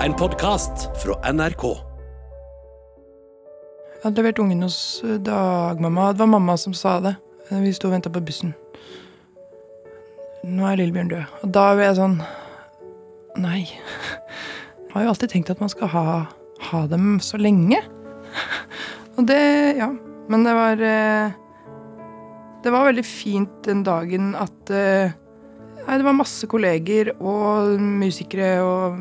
En podkast fra NRK. Jeg hadde levert ungen hos eh, dagmamma. Det var mamma som sa det. Eh, Vi sto og venta på bussen. Nå er Lillebjørn død. Og da ble jeg sånn Nei. Jeg har jo alltid tenkt at man skal ha, ha dem så lenge. Og det Ja. Men det var eh, Det var veldig fint den dagen at Nei, det var masse kolleger og musikere og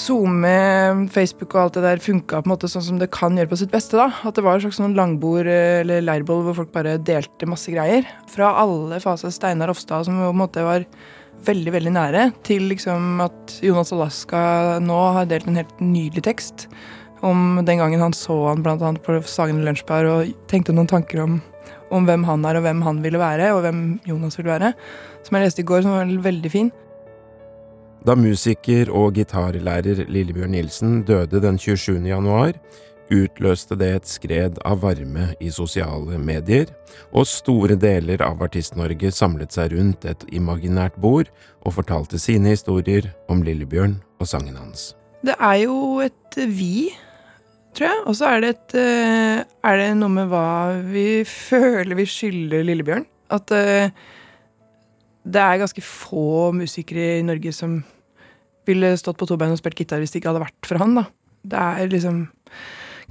SoMe, Facebook og alt det der funka på en måte sånn som det kan gjøre på sitt beste. da. At det var et slags sånn langbord eh, eller leirbål hvor folk bare delte masse greier. Fra alle faser. Steinar Ofstad, som på en måte var veldig veldig nære, til liksom at Jonas Alaska nå har delt en helt nydelig tekst om den gangen han så han annet på Sagen lunsjbar og tenkte noen tanker om, om hvem han er og hvem han ville være, og hvem Jonas ville være. Som jeg leste i går, som var veldig fin. Da musiker og gitarlærer Lillebjørn Nilsen døde den 27. januar, utløste det et skred av varme i sosiale medier, og store deler av Artist-Norge samlet seg rundt et imaginært bord og fortalte sine historier om Lillebjørn og sangen hans. Det er jo et vi, tror jeg. Og så er eh, Er det noe med hva vi føler vi skylder Lillebjørn? At eh, det er ganske få musikere i Norge som ville stått på to bein og spilt gitar hvis det ikke hadde vært for han, da. Det er liksom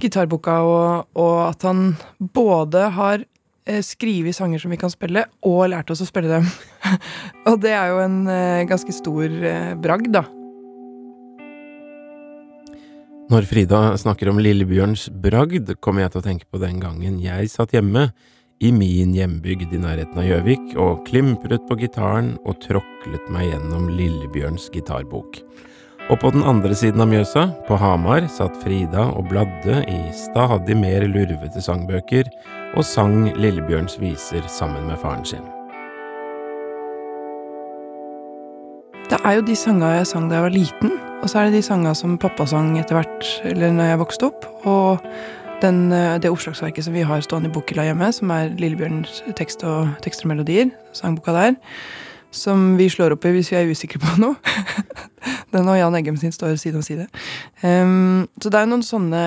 gitarboka og, og at han både har eh, skrevet sanger som vi kan spille, og lært oss å spille dem. og det er jo en eh, ganske stor eh, bragd, da. Når Frida snakker om Lillebjørns bragd, kommer jeg til å tenke på den gangen jeg satt hjemme i min hjembygd i nærheten av Gjøvik og klimpret på gitaren og tråklet meg gjennom Lillebjørns gitarbok. Og på den andre siden av Mjøsa, på Hamar, satt Frida og bladde i stadig mer lurvete sangbøker og sang Lillebjørns viser sammen med faren sin. Det er jo de sanga jeg sang da jeg var liten, og så er det de sanga som pappa sang etter hvert, eller når jeg vokste opp. Og den, eh, det oppslagsverket som vi har stående i bokhylla hjemme, som er Lillebjørns tekst og, tekster og melodier, sangboka der, som vi slår opp i hvis vi er usikre på noe. Den og Jan Eggem sin står side om side. Um, så det er noen sånne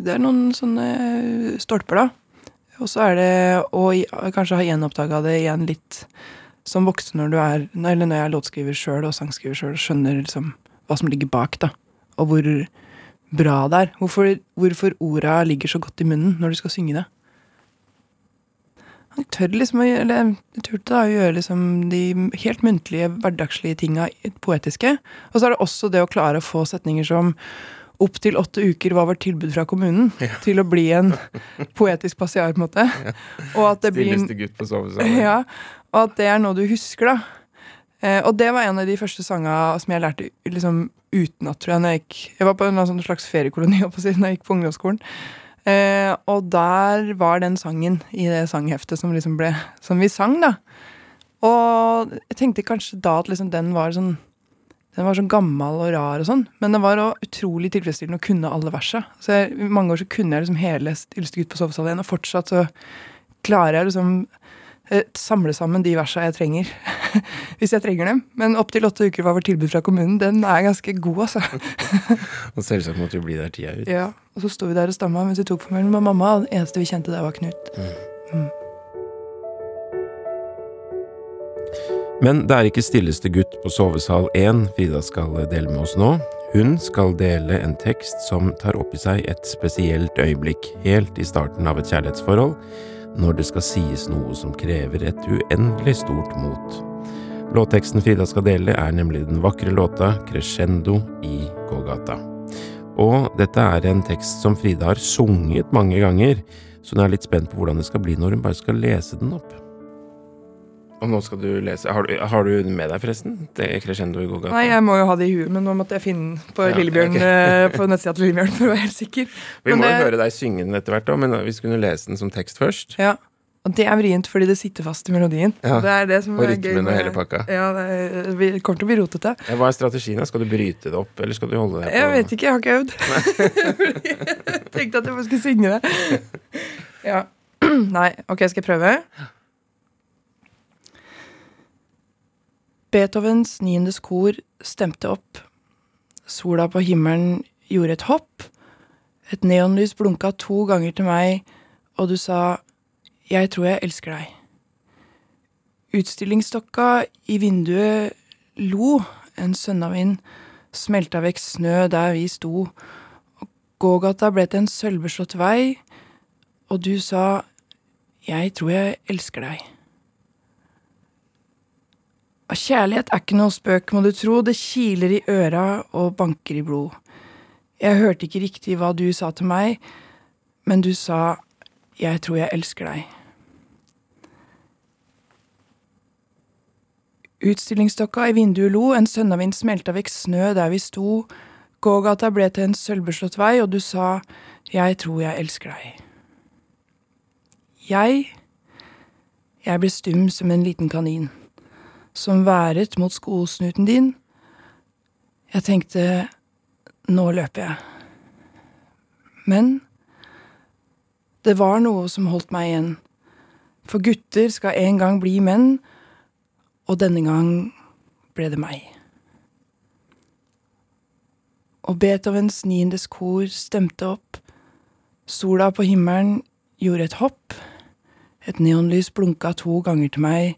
Det er noen sånne stolper, da. Og så er det å kanskje ha gjenoppdaga det igjen litt som voksen når du er Eller når jeg er låtskriver sjøl og sangskriver sjøl og skjønner liksom hva som ligger bak, da. Og hvor bra det er. Hvorfor, hvorfor orda ligger så godt i munnen når du skal synge det. Han tør liksom å gjøre turte da å gjøre liksom de helt muntlige, hverdagslige tinga poetiske. Og så er det også det å klare å få setninger som Opptil åtte uker var vårt tilbud fra kommunen til å bli en poetisk passiar, på en måte. Og at det blir gutt på sovesalen. ja, og at det er noe du husker, da. Eh, og det var en av de første sanga som jeg lærte liksom utenat, tror jeg. Når jeg, gikk, jeg var på en slags feriekoloni på jeg gikk på ungdomsskolen. Eh, og der var den sangen i det sangheftet som liksom ble Som vi sang, da. Og jeg tenkte kanskje da at liksom den var sånn den var sånn gammel og rar, og sånn, men det var også utrolig tilfredsstillende å kunne alle jeg, I mange år så kunne jeg liksom hele Yldste gutt på sovesal igjen, og fortsatt så klarer jeg liksom eh, samle sammen de versa jeg trenger. Hvis jeg trenger dem. Men opptil åtte uker var vårt tilbud fra kommunen. Den er ganske god, altså. Og selvsagt måtte vi bli der tida ut. Ja, Og så sto vi der og stamma mens vi tok formelen med mamma. og Det eneste vi kjente der, var Knut. Men det er ikke stilleste gutt på sovesal 1 Frida skal dele med oss nå. Hun skal dele en tekst som tar opp i seg et spesielt øyeblikk helt i starten av et kjærlighetsforhold, når det skal sies noe som krever et uendelig stort mot. Låtteksten Frida skal dele, er nemlig den vakre låta Crescendo i gågata. Og dette er en tekst som Frida har sunget mange ganger, så hun er litt spent på hvordan det skal bli når hun bare skal lese den opp. Og nå skal du lese Har du, har du den med deg, forresten? Det er Crescendo i gågata? Nei, jeg må jo ha det i huet, men nå måtte jeg finne den på Ja, Lillebjørn ok. eh, på nettsida til Lillebjørn for å være helt sikker. Vi Men må jo høre deg synge den etter hvert, da, men vi skulle lese den som tekst først. Ja, Og det er vrient fordi det sitter fast i melodien. Ja, Det er det som og rytmen og hele pakka. Ja, det er, vi kommer til å bli rotete. Ja, Hva er strategien? da? Skal du bryte det opp, eller skal du holde det på Jeg vet ikke, jeg har ikke øvd. jeg tenkte at jeg bare skulle synge det. Ja. Nei, ok, skal jeg prøve? Beethovens niendes kor stemte opp. Sola på himmelen gjorde et hopp. Et neonlys blunka to ganger til meg, og du sa Jeg tror jeg elsker deg. Utstillingsstokka i vinduet lo. En sønnavind smelta vekk snø der vi sto. Og gågata ble til en sølvbeslått vei, og du sa Jeg tror jeg elsker deg. Kjærlighet er ikke noe spøk, må du tro, det kiler i øra og banker i blod. Jeg hørte ikke riktig hva du sa til meg, men du sa jeg tror jeg elsker deg. Utstillingsstokka i vinduet lo, en sønnavind smelta vekk snø der vi sto, gågata ble til en sølvbeslått vei, og du sa jeg tror jeg elsker deg. Jeg, jeg ble stum som en liten kanin, som været mot skosnuten din. Jeg tenkte nå løper jeg. Men det var noe som holdt meg igjen. For gutter skal en gang bli menn, og denne gang ble det meg. Og Beethovens niendes kor stemte opp. Sola på himmelen gjorde et hopp. Et neonlys blunka to ganger til meg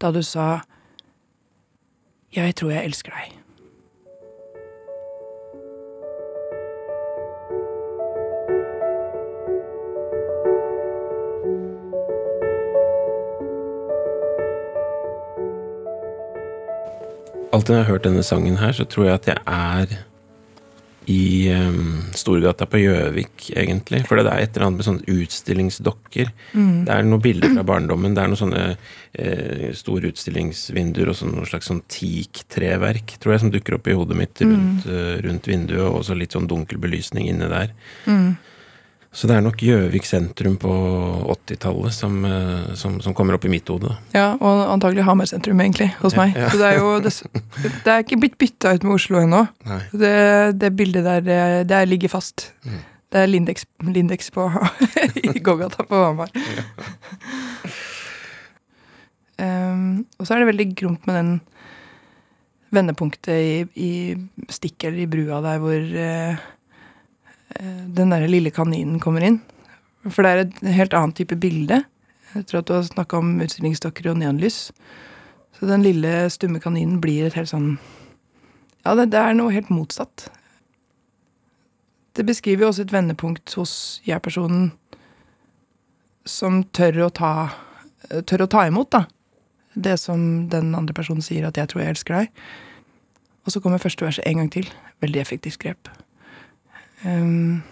da du sa Jeg tror jeg elsker deg. Alltid når jeg har hørt denne sangen her, så tror jeg at jeg er i um, Storgata på Gjøvik, egentlig. For det er et eller annet med sånne utstillingsdokker. Mm. Det er noen bilder fra barndommen. Det er noen sånne eh, store utstillingsvinduer og sånn, noe slags sånn teaktreverk, tror jeg, som dukker opp i hodet mitt rundt, eh, rundt vinduet, og så litt sånn dunkel belysning inne der. Mm. Så det er nok Gjøvik sentrum på 80-tallet som, eh, som, som kommer opp i mitt hode. Ja, og antagelig Hamar sentrum, egentlig, hos meg. Ja. Så det er jo det, det er ikke blitt bytta ut med Oslo ennå. Det, det bildet der, det, det ligger fast. Mm. Det er Lindex, Lindex på i gågata på Hamar. um, og så er det veldig gromt med den vendepunktet i, i stikket eller i brua der hvor eh, eh, den derre lille kaninen kommer inn. For det er et helt annet type bilde. Jeg tror at du har snakka om utstillingsdokker og neonlys. Så den lille stumme kaninen blir et helt sånn Ja, det, det er noe helt motsatt. Det beskriver jo også et vendepunkt hos jeg-personen som tør å ta Tør å ta imot, da. Det som den andre personen sier at 'jeg tror jeg elsker deg'. Og så kommer første verset en gang til. Veldig effektivt grep. Um,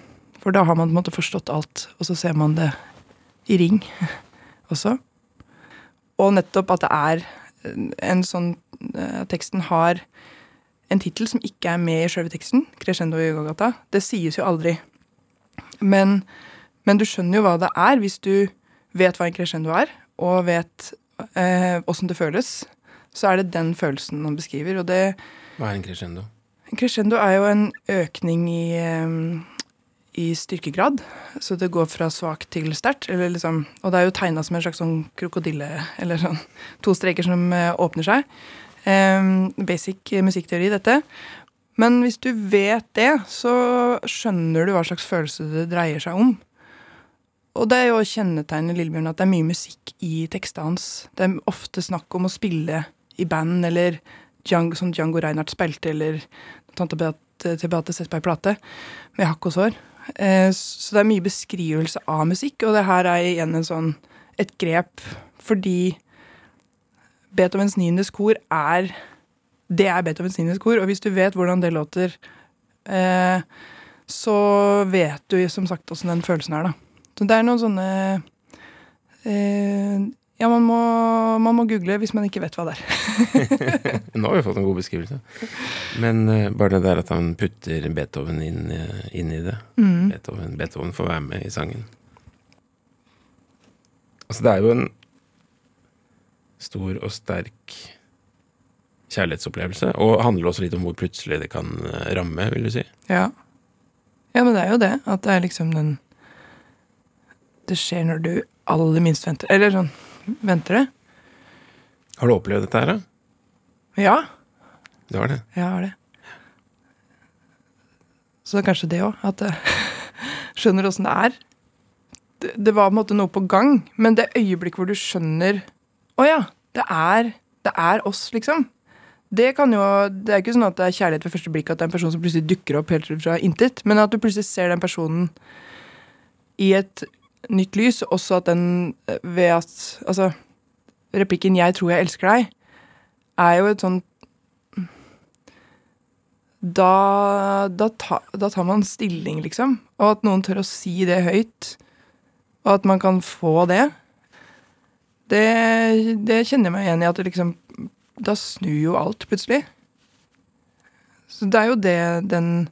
for da har man på en måte forstått alt, og så ser man det i ring også. Og nettopp at det er en sånn uh, Teksten har en tittel som ikke er med i sjølve teksten. 'Crescendo i Gagata'. Det sies jo aldri. Men, men du skjønner jo hva det er hvis du vet hva en crescendo er, og vet åssen det føles. Så er det den følelsen han beskriver. Og det Hva er en crescendo? En crescendo er jo en økning i, i styrkegrad. Så det går fra svakt til sterkt. Liksom, og det er jo tegna som en slags sånn krokodille, eller sånn to streker som eh, åpner seg. Basic musikkteori, dette. Men hvis du vet det, så skjønner du hva slags følelse det dreier seg om. Og det er jo kjennetegnet Lillebjørn at det er mye musikk i tekstene hans. Det er ofte snakk om å spille i band, eller Django, som Django Reinhardt spilte, eller Tante Beate til Beate Setberg-plate med hakk og sår. Eh, så det er mye beskrivelse av musikk, og det her er igjen en sånn, et grep fordi Beethovens 9. kor er Det er Beethovens 9. kor, og hvis du vet hvordan det låter, eh, så vet du som sagt åssen den følelsen er, da. Så det er noen sånne eh, Ja, man må, man må google hvis man ikke vet hva det er. Nå har vi fått en god beskrivelse. Men uh, bare det der at han putter Beethoven inn, eh, inn i det. Mm. Beethoven, Beethoven får være med i sangen. Altså, det er jo en stor og sterk kjærlighetsopplevelse. Og handler også litt om hvor plutselig det kan eh, ramme, vil du si. Ja. ja, men det er jo det. At det er liksom den Det skjer når du aller minst venter Eller sånn Venter det? Har du opplevd dette her, da? Ja. Du har det? Jeg har det. Så kanskje det òg. At jeg skjønner åssen det er. Det, det var på en måte noe på gang, men det øyeblikket hvor du skjønner Å ja, det er, det er oss, liksom. Det kan jo, det er ikke sånn at det er kjærlighet ved første blikk, at det er en person som plutselig dukker opp helt fra intet, men at du plutselig ser den personen i et nytt lys. Også at den ved at Altså, replikken 'Jeg tror jeg elsker deg' er jo et sånn da, da, ta, da, tar man stilling, liksom. Og at noen tør å si det høyt. Og at man kan få det. Det, det kjenner jeg meg igjen i. At liksom Da snur jo alt, plutselig. Så det er jo det den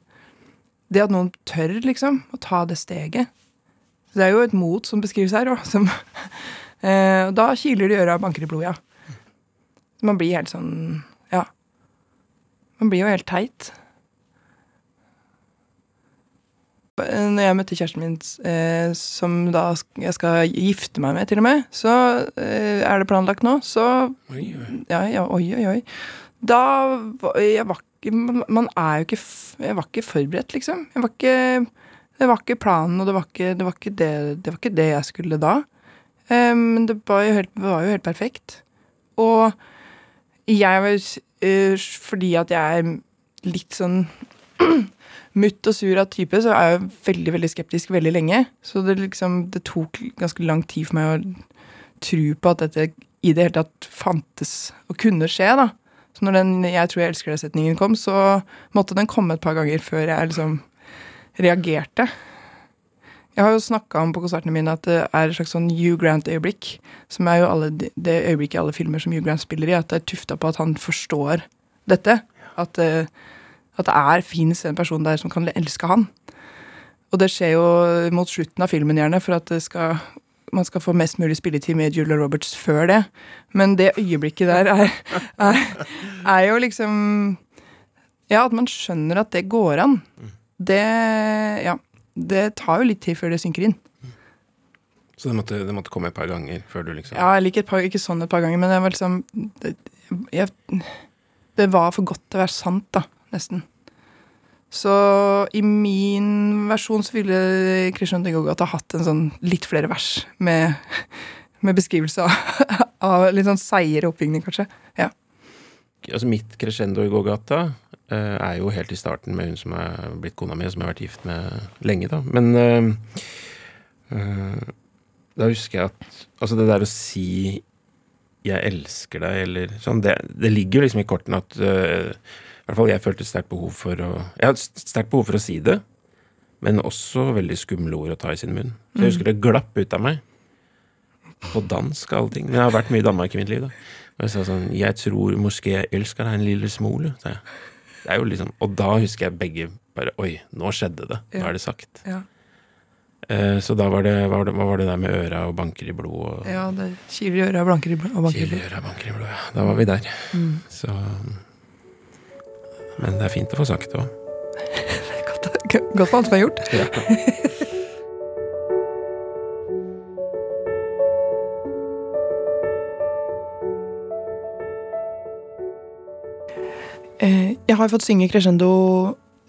Det at noen tør, liksom, å ta det steget. Så det er jo et mot som beskrives her, og som eh, Da kiler det i øra og banker i blodet, ja. Man blir helt sånn Ja. Man blir jo helt teit. Når jeg møtte kjæresten min, eh, som da jeg skal gifte meg med, til og med, så eh, er det planlagt nå, så Oi, oi. Ja, ja, oi, oi, oi. Da Jeg var ikke Man er jo ikke Jeg var ikke forberedt, liksom. Jeg var ikke Det var ikke planen, og det var ikke det, var ikke det, det, var ikke det jeg skulle da. Eh, men det var jo helt, var jo helt perfekt. Og jeg var Fordi at jeg er litt sånn mutt og sur av type, så er jeg veldig veldig skeptisk veldig lenge. Så det, liksom, det tok ganske lang tid for meg å tro på at dette i det hele tatt fantes og kunne skje. da. Så når den 'Jeg tror jeg elsker deg'-setningen kom, så måtte den komme et par ganger før jeg liksom reagerte. Jeg har jo snakka om på konsertene mine at det er et slags sånn Hugh Grant-øyeblikk. Som er jo alle, det øyeblikket i alle filmer som Hugh Grant spiller i. At det er tufta på at han forstår dette. At uh, at det er fins en person der som kan elske han. Og det skjer jo mot slutten av filmen, gjerne, for at skal, man skal få mest mulig spilletid med Julia Roberts før det. Men det øyeblikket der er, er, er jo liksom Ja, at man skjønner at det går an. Det Ja. Det tar jo litt tid før det synker inn. Så det måtte, det måtte komme et par ganger før du liksom Ja, eller ikke, ikke sånn et par ganger, men det var liksom det, jeg, det var for godt til å være sant, da nesten. Så i min versjon så ville Krishan Degogata hatt en sånn litt flere vers med, med beskrivelse av, av, litt sånn seigere oppbygning, kanskje. Ja. Altså mitt crescendo i gågata er jo helt i starten med hun som er blitt kona mi, som jeg har vært gift med lenge, da. Men uh, uh, da husker jeg at Altså det der å si 'jeg elsker deg', eller sånn, det, det ligger jo liksom i kortene at I hvert fall jeg følte sterkt behov for å Jeg hadde sterkt behov for å si det, men også veldig skumle ord å ta i sin munn. Så jeg husker det glapp ut av meg. På dansk og allting. Men jeg har vært mye i Danmark i mitt liv, da. Og jeg sa sånn Jeg tror jeg elsker deg en lille smule, sa jeg. Det er jo liksom Og da husker jeg begge bare Oi, nå skjedde det. Nå er det sagt. Ja. Eh, så da var det var det hva var det der med øra og banker i blod og Ja, det kiler i øra og banker i blod. Kiler i øra og banker i blod, ja. Da var vi der. Mm. Så men det er fint å få sagt det òg. godt, godt for alt som er gjort. Ja. jeg har fått synge crescendo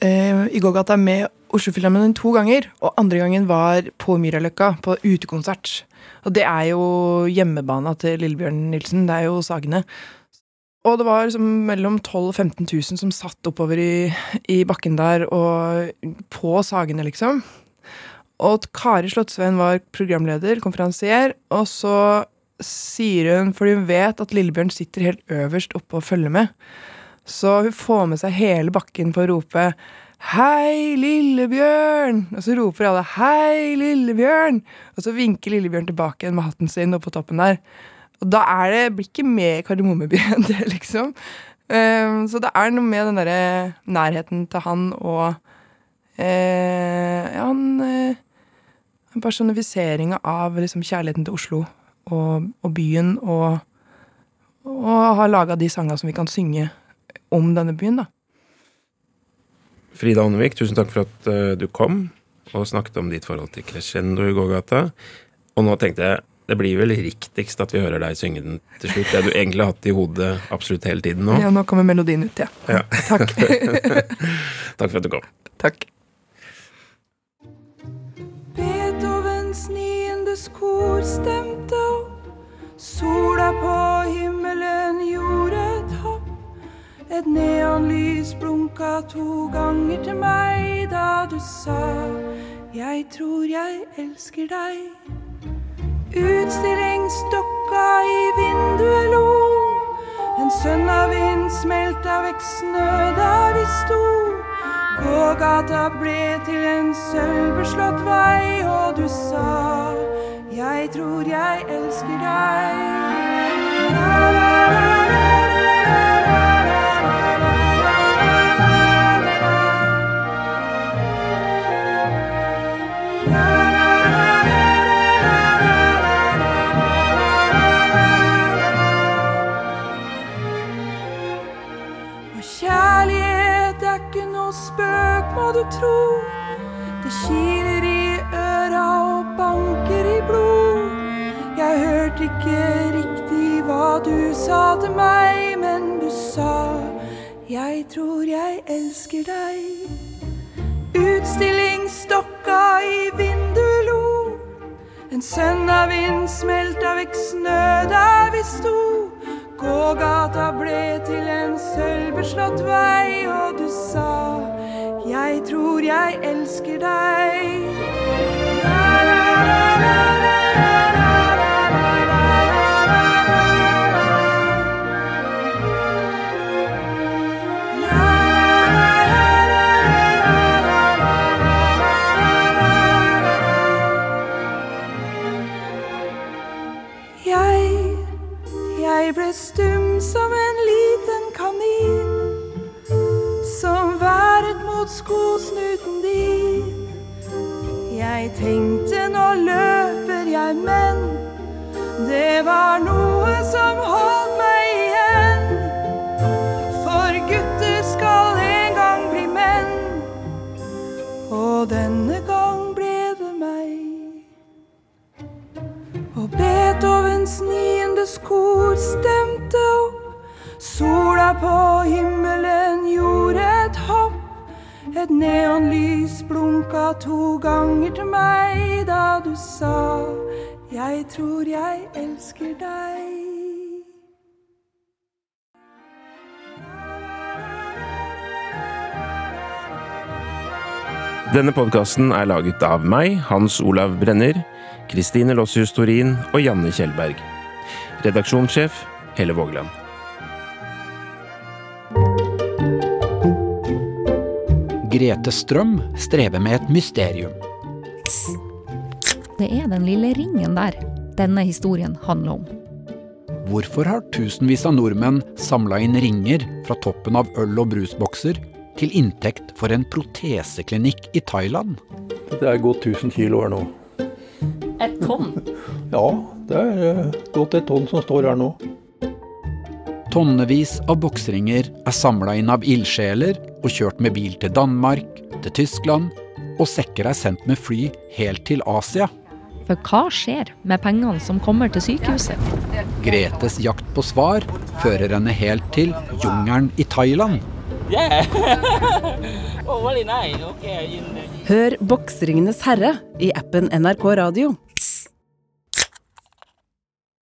eh, i gågata med Oslofilharmonien to ganger. Og andre gangen var på Myraløkka, på utekonsert. Og det er jo hjemmebana til Lillebjørn Nilsen. Det er jo Sagene. Og det var liksom mellom 12 000 og 15 000 som satt oppover i, i bakken der og på Sagene, liksom. Og Kari Slottsveen var programleder, konferansier, og så sier hun, fordi hun vet at Lillebjørn sitter helt øverst oppe og følger med, så hun får med seg hele bakken på å rope Hei, Lillebjørn! Og så roper alle Hei, Lillebjørn! Og så vinker Lillebjørn tilbake med hatten sin oppå toppen der. Og da er det, blir ikke mer Kardemommeby enn det, liksom. Um, så det er noe med den derre nærheten til han og uh, Ja, han uh, Personifiseringa av liksom, kjærligheten til Oslo og, og byen, og, og har laga de sangene som vi kan synge om denne byen, da. Frida Åndevik, tusen takk for at eh, du kom og snakket om ditt forhold til Crescendo i gågata. Og nå tenkte jeg det blir vel riktigst at vi hører deg synge den til slutt. Det du egentlig har hatt i hodet absolutt hele tiden nå. Ja, nå kommer melodien ut, ja. ja. Takk. takk for at du kom. Takk. Beethovens niendes kor stemte opp, sola på himmelen jo et neonlys blunka to ganger til meg da du sa Jeg tror jeg elsker deg. Utstillingsdokka i vinduet lo. En sønnavind smelta vekk snø der vi sto. Gågata ble til en sølvbeslått vei, og du sa Jeg tror jeg elsker deg. La, la, la, la, spøk, må du tro. Det kiler i øra og banker i blod. Jeg hørte ikke riktig hva du sa til meg, men du sa jeg tror jeg elsker deg. Utstillingsstokka i vinduet lo. En sønnavind smelta vekk snø der vi sto. Gågata ble til en sølvbeslått vei, og du sa Jeg tror jeg elsker deg. Som holdt meg igjen. For gutter skal en gang bli menn, og denne gang ble det meg. Og Beethovens niende skor stemte opp. Sola på himmelen gjorde et hopp. Et neonlys blunka to ganger til meg da du sa Jeg tror jeg elsker deg. Denne podkasten er laget av meg, Hans Olav Brenner, Kristine Lossius Torin og Janne Kjellberg. Redaksjonssjef Helle Vågeland. Grete Strøm strever med et mysterium. Det er den lille ringen der denne historien handler om. Hvorfor har tusenvis av nordmenn samla inn ringer fra toppen av øl- og brusbokser til inntekt for en proteseklinikk i Thailand? Det er gått 1000 kilo her nå. Et tonn? Ja, det er eh, gått et tonn som står her nå. Tonnevis av boksringer er samla inn av ildsjeler og kjørt med bil til Danmark, til Tyskland, og sekker er sendt med fly helt til Asia. For hva skjer med pengene som kommer til sykehuset? Gretes jakt på svar fører henne helt til jungelen i Thailand. Yeah. oh, nice. okay. Hør Boksringenes herre i appen NRK Radio.